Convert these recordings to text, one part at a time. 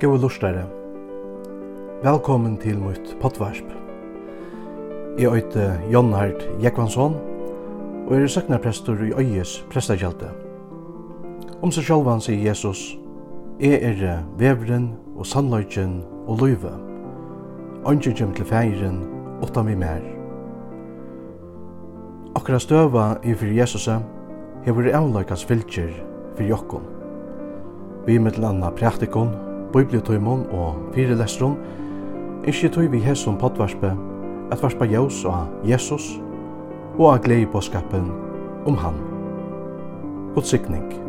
Gåa lustare. Velkommen til mitt potvarsp. Jeg øyte Jon Hart Jekvansson, og er søknarprestor i Øyes prestakjelte. Om seg sjálvan sier Jesus, Jeg er vevren og sannløyken og løyve. Ønsker kjem til feiren, åtta mi mer. Akkurat støva i fyrir Jesusa, hefur avløykans fylgjer fyrir jokkom. Vi mittel anna praktikon, bibliotøymon og fyrelestron, ikkje tøy vi hesson potvarspe, at varspa jaus og Jesus, og a glei på skapen om han. God sikning.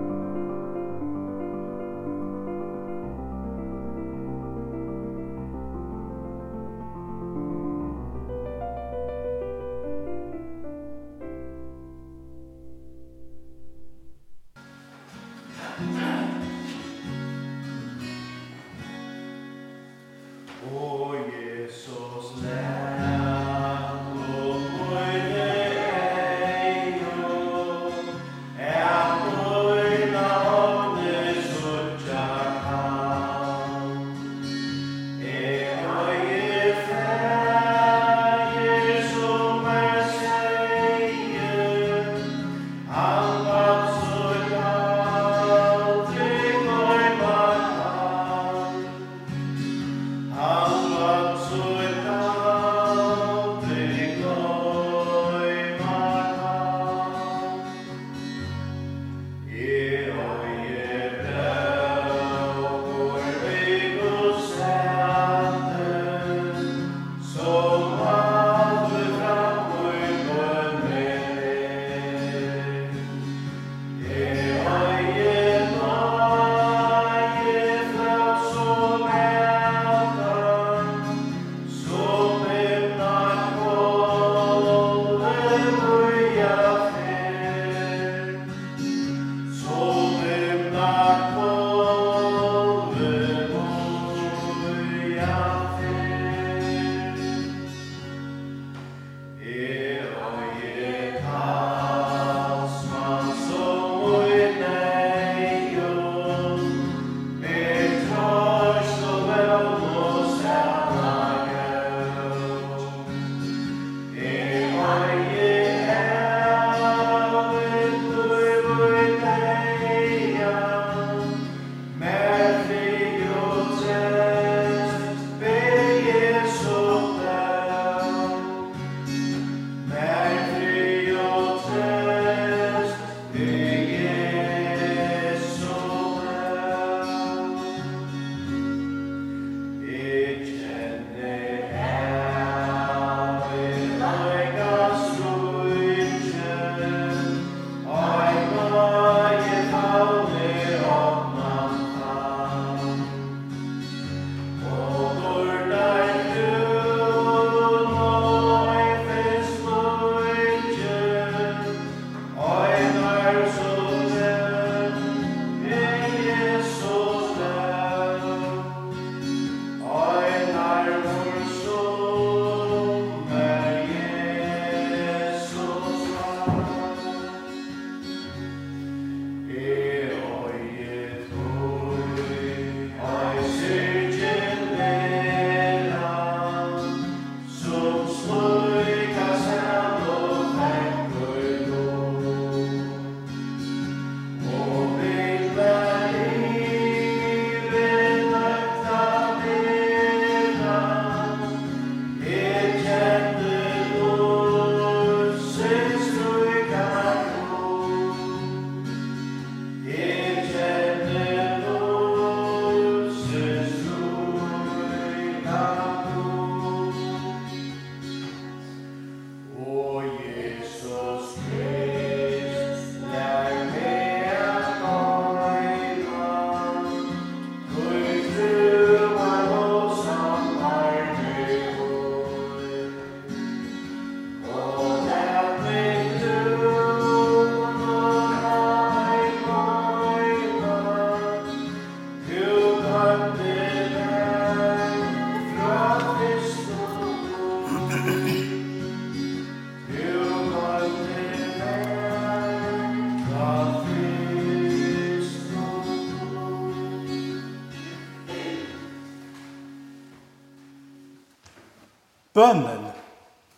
bønnen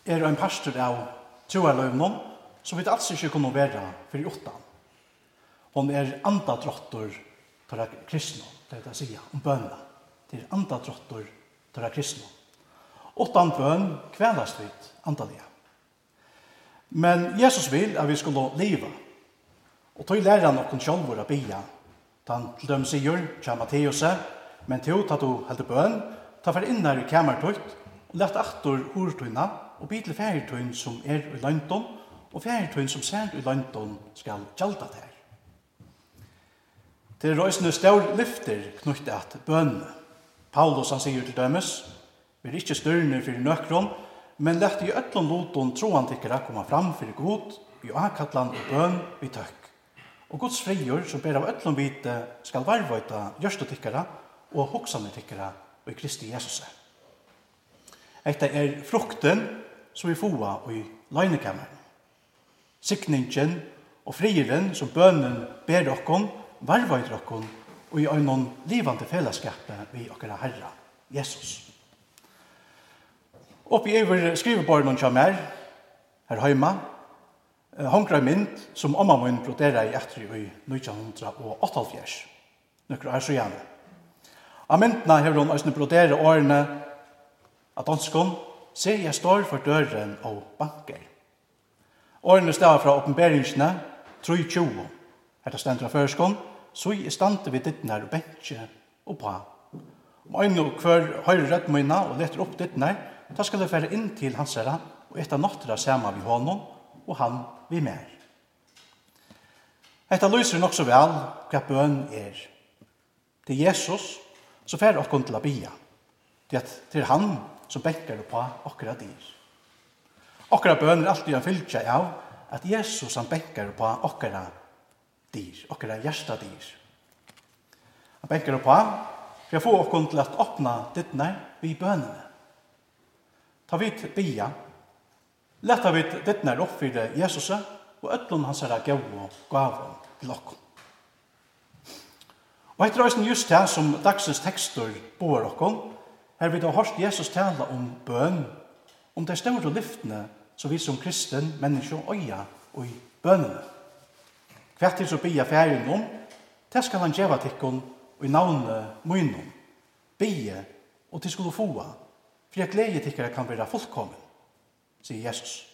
er en pastor av troerløvnen, som vi altså ikke kunne være for åttan. Hon er andadrottor til kristne, det er det jeg sier om bønnen. Det er andadrottor til kristne. Åttan bøn kvelast vi andalige. Men Jesus vil at vi skulle leve. Og tog lærer han noen sjolvor å bia. Han til dem sier, kja Matteus, men til at du heldur bøn, ta for innar i kamertøyt, og lett aftur urtøyna og bitle til færtøyn som er i London og færtøyn som ser i London skal gjalda der. Det er røysene stør lyfter knyttet at bønne. Paulus han sier til dømes, vi er ikke størne for nøkron, men lett i øtlån loton troan tikkere komme fram for god, i akatlan og bøn, vi tøkk. Og Guds frigjør som ber av øtlån vite skal varvøyta gjørste tikkere og hoksane tikkere og i Kristi Jesus. Hetta er frukten som vi fåa i løgnekammeren. Sikningen og frieren som bønnen ber okkon, varvaid okkon og i øynon livande fellesskapet vi okkara Herra, Jesus. Oppi over skriveborgen som er, her heima, hongra mynd som omma mun brodera i etri i 1988, Nukra er så gjerne. Av myndna hefur hon æsne brodera årene At danskon ser jeg står for døren og banker. Årene stav fra oppenberingsene, 3.20. Her det stendra førskon, så jeg stande vid ditt nær og bensje og pa. Om øyne og hver høyre rødt møyna og leter opp dittnar, da skal jeg fære inn til hans herre og etta nattra sama vi honom og han vi mer. Etta lyser nok så vel hva bøn er. Det er Jesus som fære okkon til å bia. Det er han så bekkar det på okra dyr. Okra bøn er alltid en fylkja av at Jesus han bekkar på okra dyr, okra hjärsta dyr. Han bekkar det på for jeg får okkur til at åpna dittne vi bønene. Ta vidt bia, Letta vidt dittne oppfyrde Jesus og ötlun hans er gav og gav til okkur. Og etter røysen just det som dagsens tekstur bor okkur, Her vi har hørst Jesus tale om bøn, om de store lyftene som vi som kristen menneske øya og i bønene. Hvert til så bia færing om, det skal han gjeva tikkun og i navnet munnen, bia og til skulle foa, for jeg gleder tikkere kan være fullkommen, sier Jesus.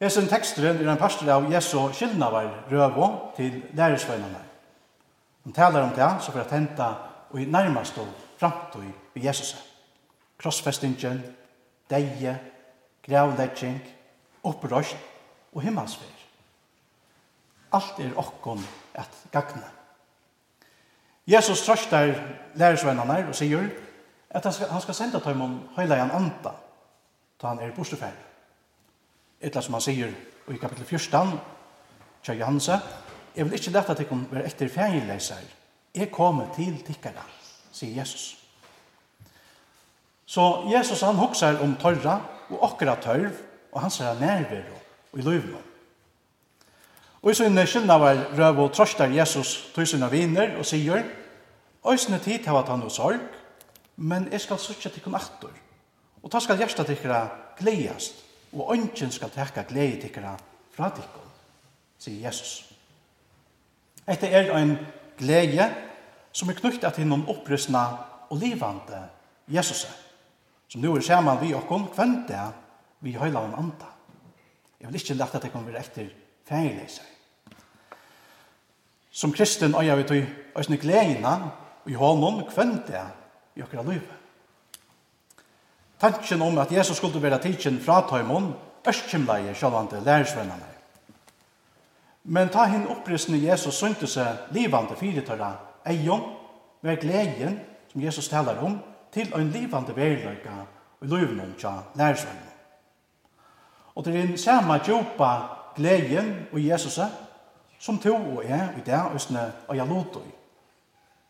Esen teksteren er en pastor av Jesu skyldnavar røvo til lærersveinene. Han taler om det, så for at henta og i nærmest og framtøy i Jesus. Krossfestingen, deie, gravlegging, opprøst og himmelsfer. Alt er okkon at gagne. Jesus trøster lærersvennerne og sier at han skal, han skal ham høyla i en anda da han er borteferd. Etla som han sier i kapittel 14, Kjær Johanse, jeg vil ikke lette at jeg være etter fergeleiser. Jeg kommer til tikkerne sier Jesus. Så Jesus han hugsar om tørra og akkurat tørv og han ser nærvero og i løyvna. Og i sånne skyldene var røv og trøster Jesus tog av viner og sier Øysene tid har han noe sorg, men jeg skal søtje til kun aktor, Og ta skal hjertet til dere gledest, og ønsken skal tekka glede tikkara fra dere, sier Jesus. Etter er en glede som er knyttet til noen opprystende og livande Jesus, som nu er sammen vi og kvendt kvente vi høyla om anda. Jeg vil ikke lette at det kommer etter fengeleser. Som kristen øyer vi til øyne gledene og i hånden kvente i okra livet. Tanken om at Jesus skulle være tidsen fra tøymon, østkjemleie sjølvande lærersvennerne. Men ta hinn opprystende Jesus synte seg livande fyrirtøyra eion, ver gleden, som Jesus talar om, til ein livande veriløyka i løyvnum tja lærersvennom. Og det er den samme djupa gleden og Jesus som to og er i det østene og jeg lot i.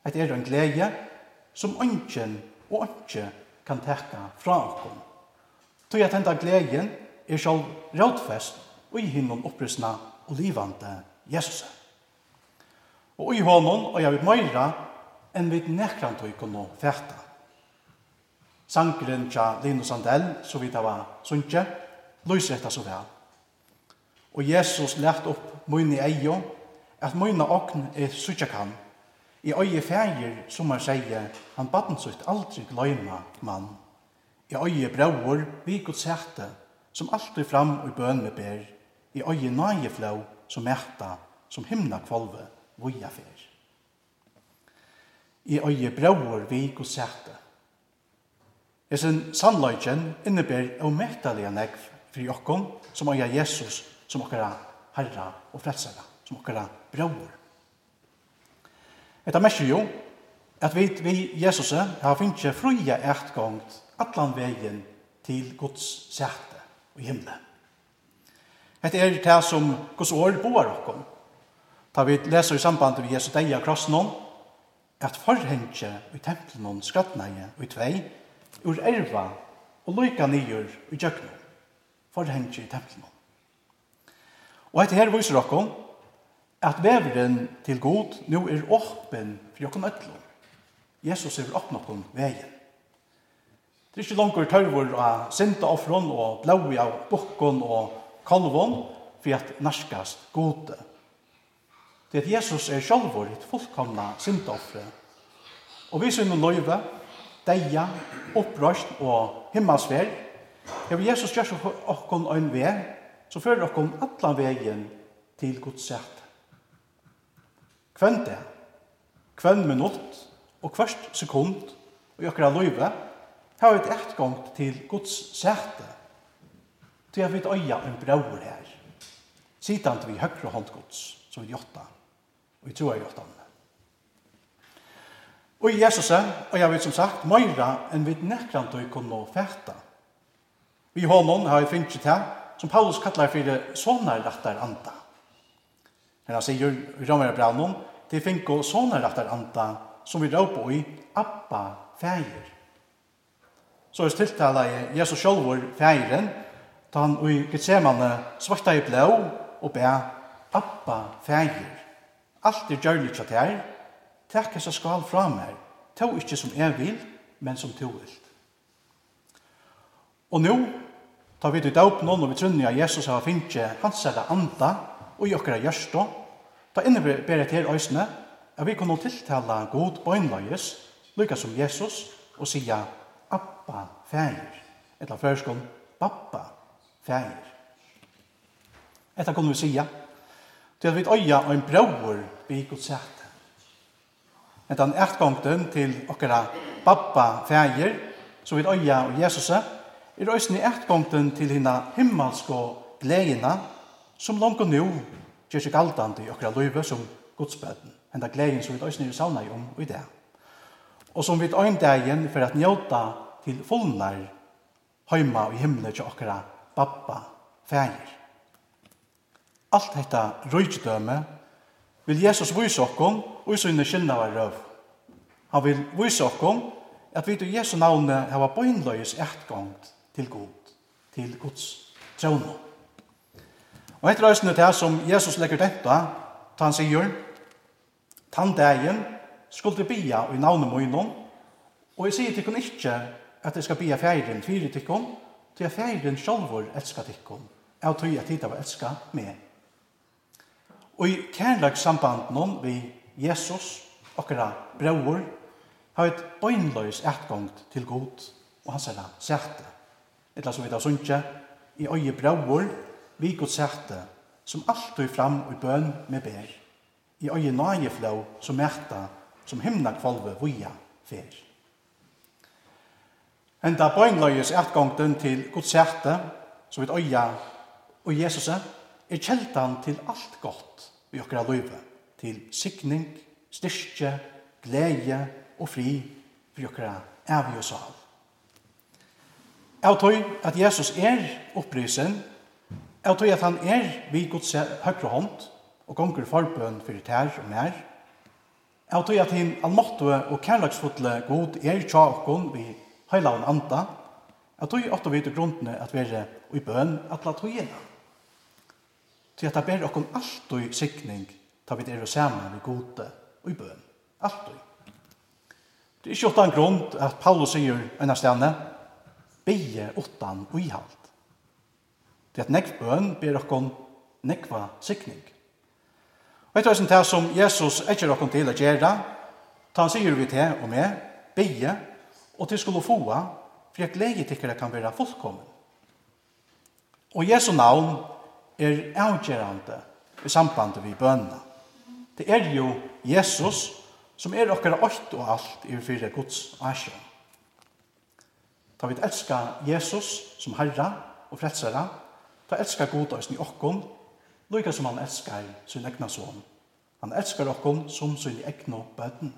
Et er en glede som ønsken og ønske kan tekka fra okkom. Tog at henta gleden er sjálf rådfest og i hinnom opprystna og livande Jesus. Og i honom, og jeg vil møyra, enn vi nekrant og ikon og fæta. Sankeren tja Linus Sandell, så vidt det var sunnje, lyser etter så vel. Og Jesus lærte opp munn i eio, at munna okn er suttja kan, i øye fægir, som han sier, han baden sutt aldri gløyma mann. I øye brauer, vi god sæte, som alltid fram og bønne ber, i øye nøye flau, som mæta, som himna kvalve, voja fer. I øye brauer vi og sæte. Hesen sannløyken innebær omettalige negv fri okkom som øye Jesus som okkara herra og frelsara, som okkara brauer. Etta merker jo at vi, vi Jesus har finnje fruja etgångt atlan vegin til Guds sæte og himle. Etta er det som Guds år boar okkom, Da vi leser i samband med Jesu deia krossen om, at forhengje i tempelen om skrattneie i tvei, ur erva og loika nyer i djøkna. Forhengje i tempelen om. Og etter her viser dere at veveren til god nå er åpen for dere nødlom. Jesus er åpen på veien. Det er ikke langt tørvor av sinta offron og blåi av bukken og kalvon for at narskast gode. Det at Jesus er sjálfur et fullkomna syndoffre. Og vi synd løyve, deia, opprøst og himmelsver, hever Jesus gjør okkon ein veg, så fører okkon allan vegin til Guds sett. Kvenn det, kvenn minutt og kvørst sekund og jokkara løyve, har vi et etgang til Guds sett, til jeg vi øya en brauer her, sitant vi høyre hånd Guds, som vi gjøtta og i troa hjartan. Og i Jesus og jeg vet som sagt, meira enn vi nekrant og kunne fæta. Vi honom har vi finnet til, som Paulus kallar for sånne rattar anda. Men han sier i Romera Brannum, det finko sånne rattar anda som vi råper i Abba fægir. Så er stiltala i Jesus sjolvor fægiren, ta han i Gethsemane svarta i blå og bæ Abba fægir alt er gjørlig til her, takk jeg skal fra meg, to ikkje som jeg vil, men som to vil. Og nå, tar vi til døpen og vi trunner at Jesus har finnet hans eller anda og i okkara gjørstå, ta innebærer til øysene at vi kunne tiltale god bøgnløyes, lykka som Jesus, og sija Abba, fægir, etter førskål, Babba, fægir. Etter kunne vi sija, til at vi øya og en bror vi Guds hjerte. Men den ertgångten til okkara babba fægir, som vi øya og Jesus, er òsne ertgångten til hina himmelsk gleina, som langt og nu gjør seg galdande i okkara løyve som godsbøten. Henda gleien som vi òsne er savna om i det. Og som vi òsne dagen for at njóta til fullnar heima og i himmelen til okkara babba fægir alt hetta rujtdøme vil Jesus vise okkom og i sinne kynna var røv. Han vil vise okkom at vi til Jesu navne hava bøynløyes etgångt til god, til Guds tjånå. Og etter røysene til som Jesus legger dette, ta han sier, Tann dagen skulle bia i navnet munnen, og jeg sier til kun ikkje at jeg skal bia fjæren fyre til kun, til at fjæren sjolvor elskar til kun, jeg tror at jeg tid av elskar meg Og i kærlagssamband noen vi Jesus, okkara brøver, har et bøynløys etgang til god og hans herra sæte. Etla som vi da sunnje, i øye brøver, vi god sæte, som alltid fram i bøn med ber, I øye nøyeflå som mæta, som himna kvalve via fer. Enda bøynløys etgangten til god sæte, som vi øye og Jesus er kjeldan til alt godt i okkara løyve til sikning, styrke, glede og fri for okkara evig og sal. Jeg tror at Jesus er opprysen, jeg tror at han er vi Guds høyre hånd og gonger forbøn for tær og mer. Jeg tror at han almåttige og kærlagsfotle god er tja okkon vi og anda. Jeg tror at vi til grunnene at vi er i bøn at la togjennom til at det ber okkom og sikning ta vi det saman vi gode og i bøn. Alltid. Det er ikke utan grunn at Paulus sier enn stjerne bygge utan uihalt. Det er at nekv bøn ber okkom nekva sikning. Og etter hva det som Jesus etter okkom til å gjøre, ta han sier vi til og med, beie og til skulle få, for jeg gleder tikkere kan være fullkommen. Og Jesu navn er avgjerande i samband vi bønna. Det er jo Jesus som er okkara alt og alt i fyrir Guds asjon. Ta vi elska Jesus som Herra og Frelsera, ta elska God og i okkon, lukka som han elskar sin egna son. Han elskar okkon som sin egna bøten.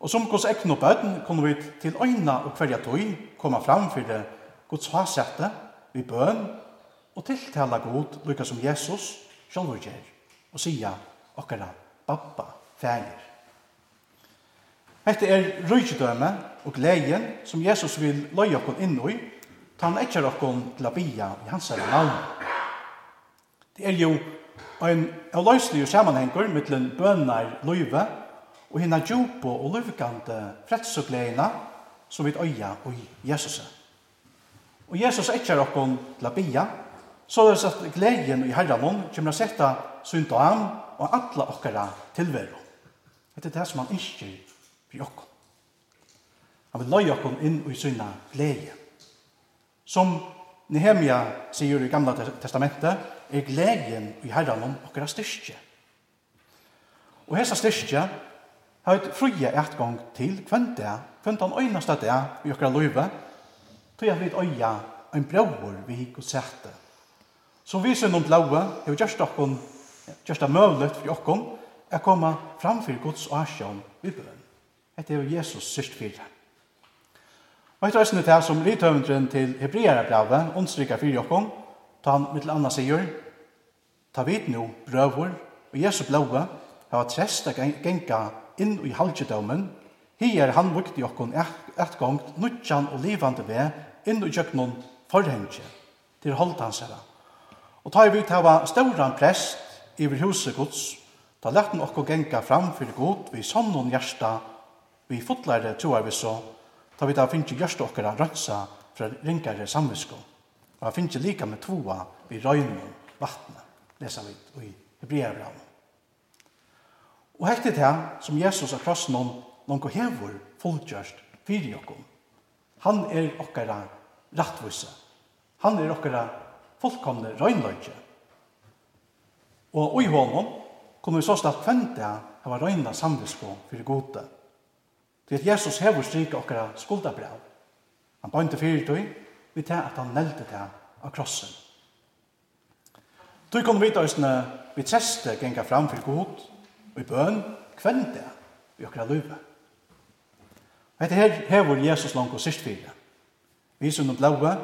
Og som Guds egna bøten kommer vi til øyna og hverja tøy koma fram fyrir Guds hasjette, vi bøn og tiltala god, lukka som Jesus, sjálfur gjer, og sia okkara pappa, fægir. Hette er rujtidøme og gleien som Jesus vil løy okkon inn i, ta han etkjer okkon til a bia i hans herre navn. Det er jo en avløyslig samanhengur mittlen bønnar løyve og hinna djupo og løyvkante fredsugleina som vi øya og Jesus. Og Jesus etkjer okkon til a bia Så det er at gleden i herren kommer å sette synd og an og alle okkara tilværo. Det er det som han ikke blir okkom. Han vil løye okkom inn i syna glede. Som Nehemia sier i Gamla Testamentet, er gleden i herren okkara styrke. Og hessa styrke har et frie etgang til hvem det han øynast at det er i okkara løyve, tog jeg vidt øya en bror vi gikk og sette Som vi synd om blaue, er vi gjørst okkon, gjørst det møvlet for okkon, er koma fram for Guds åsjån vi bøn. Dette er jo Jesus sørst fire. Og etter æsne det som rithøvendren til Hebreara blaue, ondstrykker for ta han mittel anna sier, ta vid nu brøvor, og Jesu blaue, hava tresta genga inn i halgjedomen, hier han vukti okkon et gongt nutjan og livande ve inn i jøknon forhengje, til holdt hans herra. Og ta i vidt hava stauran prest iver huset gods, ta lagt den okko genga fram fyrir god vi sannon hjärsta, vi fotlare troar vi så, ta vi ta finnje hjärsta okkara rönsa fra ringare samvisko. Og han finnje lika med toa vi røynen vattnet, lesa vi i Hebreabram. Og hektet her, som Jesus av krossen om, noen hevor fullgjørst fyrir okkom. Han er okkara rattvise. Han er okkara fullkomne røgnløyke. Og i hånden kunne vi så slett kvente hava røgna samvisko fyrir gode. Det er Jesus hever strika okkara skuldabrev. Han bøynte fyrir tøy, vi til at han nelte til av krossen. Tøy kunne vite oss vi treste genga fram fyrir god, og i bøn kvente vi okkara løyve. Og etter her hever Jesus langt og sist fyrir. Vi som blaue,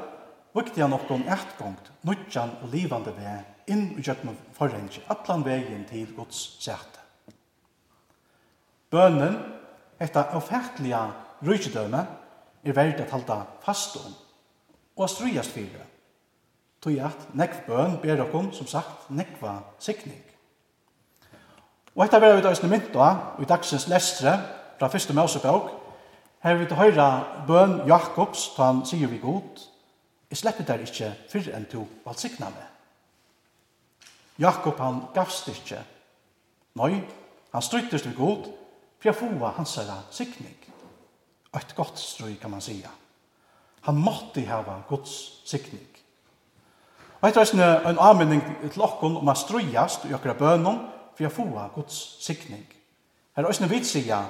Viktig er nokon etgångt, nudjan og livande vei inn i gjøkken forrengi, atlan vegin til Guds sæte. Bønnen, etta avfertelige rujtidøme, er verdt at halda fast om, og strujast fyrir, tui at nekv bøn ber okkom, som sagt, nekva sikning. Og etta vera vi da isne mynda, i dagsens lestre, fra fyrste Mosebok, her vi til høyra bøn Jakobs, ta han sier vi god, Jeg slipper der ikke fyrr enn du valgsikna meg. Jakob han gavst ikke. Nei, han stryttes til god, for jeg fova hans herra sikning. Og et godt stry kan man sija. Han måtte hava Guds sikning. Og etter en, en anmenning til okken om å strujast i okra bønum, for jeg fova Guds sikning. Her er også en vitsija,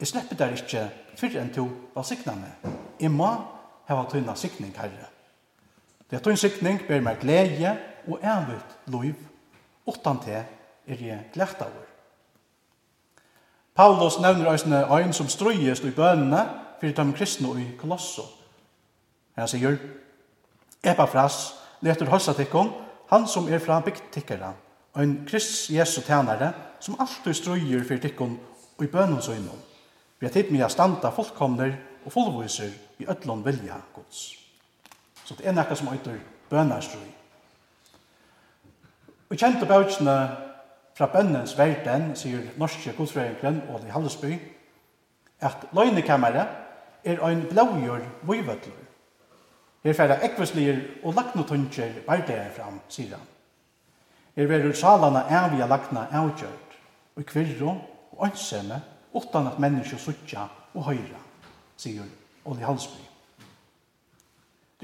jeg slipper der ikke fyrr enn du valgsikna meg. Jeg må hava tøyna sikning herre. Det er tøyn sikning ber meg glede og envitt liv, utan til er jeg glede over. Paulus nevner eisne ein som strøyes i bønene fyrir dem kristne i Kolosso. Han sier, Epafras, leter høysa tikkum, han som er fra byggtikkara, ein krist Jesu tænare, som alltid strøyer fyrir tikkum i bønnen søgnom. Vi har tid med å standa fullkomner og fullviser i ødlån vilja gods. Så det er nekka som øyder bønarstrui. Og kjente bøkene fra bønnens verden, sier norske godfrøyengren og i Hallesby, at løgnekammeret er ein blågjør vøyvøtler. Her færre ekvislir og laknotunger bærdeir fram, sier han. Her verur salana avia lakna avgjørt, og kvirro og ønsene, utan at mennesker suttja og høyra, sier Olli Halsby.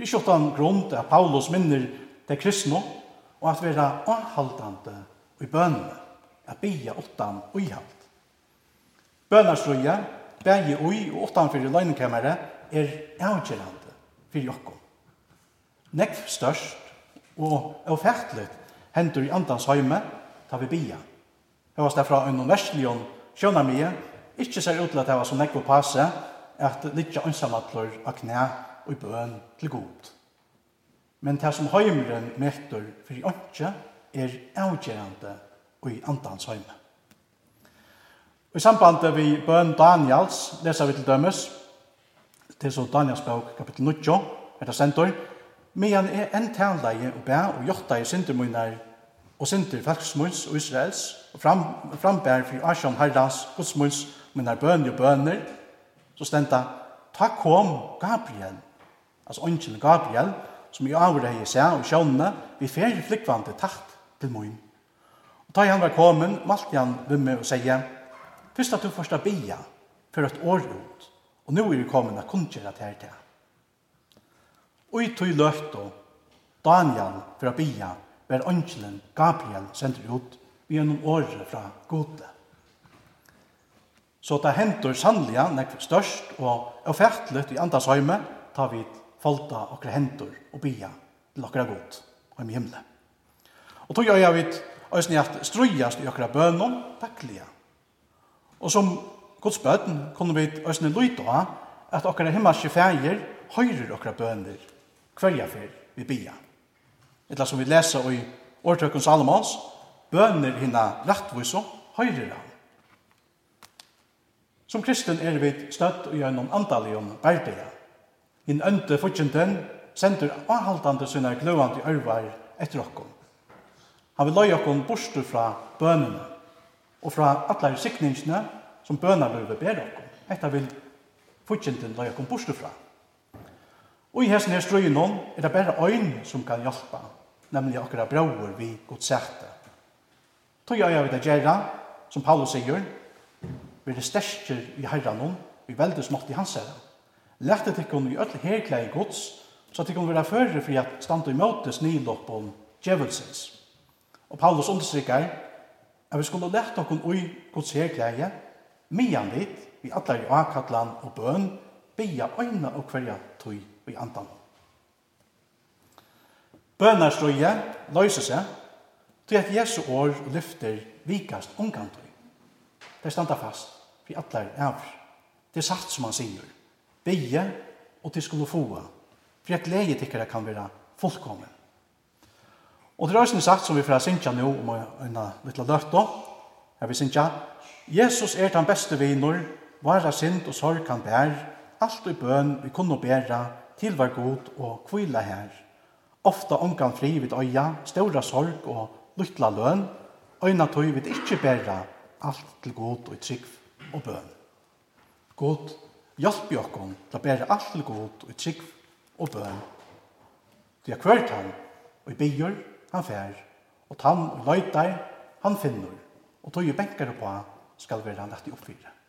Det er ikke utan grunn til at Paulus minner det kristne og at være anhaltande i bønene, at bia utan uihalt. Bønarsrøya, bægi ui og utanfor løgnekammeret er avgjerande fyrir jokko. Nekv størst og ofærtligt hendur i andans heime ta vi bia. Det var derfra en verslion mye, ikkje ser ut til at det var så nekv å passe at litt ansamatler av knæ og i bøn til god. Men det som heimren møter for i åndsje er avgjørende og i andans heime. Og I samband vi bøn Daniels leser vi til dømes til så Daniels bøk kapittel 9 etter det sentor Medan er en tænleie og bæ og jotteie syndermunner og synder falksmunns og Israels og fram, frambær for Asjan Herrans godsmunns munner bøn og bønner, så stenta, Ta kom Gabriel altså ånden Gabriel, som i avur hei seg og sjånne, vi fer flikvande takt til moin. Og da han var kommet, malte han ved meg og sier, først at du først har bia for et år ut, og nå er vi kommet at kunngjøre til her til. Og i tog løft og Daniel for å bia, var ånden Gabriel sender ut gjennom året fra gode. Så det hentur sannliga nek størst og erfærtelig i andashøyme, tar vi falta okra hendur og bia til okra god og i himle. Og tog jeg vidt øyne at strøyast i okra bønum daglige. Og som Guds bøten kunne vi øyne lytte at okra himmelske fægir høyrer okra bønner hverja fyr vi bia. Etla som vi lesa i årtøkken Salomons, bønner hina rettviso høyrir han. Som kristen er vi støtt og gjennom andalig om berdiga in ønte fortjenten, sender avhaldande sine gløvande ørvar etter okkom. Han vil løye okkom borster fra bønene og fra alle sikningene som bønarløyve ber okkom. Hetta vil fortjenten løye okkom borster fra. Og i hesten her strøyen er det bare øyn som kan hjelpe, nemlig akkurat brauer vi godt sette. Tøy øya vi det gjerra, som Paulus sier, vi er stersker i herran vi veldes mått i hans herran. Lættet ikkon i öll herklei gods, så at ikkon vera fyrir for at standa i møtes om djevelsens. Og Paulus understrykker at vi skulle lætta okkon ui gods herklei, mye litt, vi atlar i akatlan og bøn, bia øyne og hverja tøy i andan. Bønarstrøye løser seg til at Jesu år lyfter vikast omgantøy. Det standa fast, vi atlar er. Det er sagt som han sier. Bygge, og til skulle få. For jeg gleder tikkere kan være fullkommen. Og det er også sagt som vi får synge nå om en liten løft da. Her vi synge, Jesus er den beste viner, vare synd og sorg kan bære. alt i bøn vi kunne bære til var god og kvile her. Ofta omgang fri vid øya, ståra sorg og lytla løn, øyna tøy vid ikkje bæra, alt til god og trygg og bøn. God Hjelp i okkom til å bære alt til god og trygg og bøn. Det er hvert han, og i byer han fær, og tann og løytar han finner, og tog jo benker på skal være lagt i oppfyrer.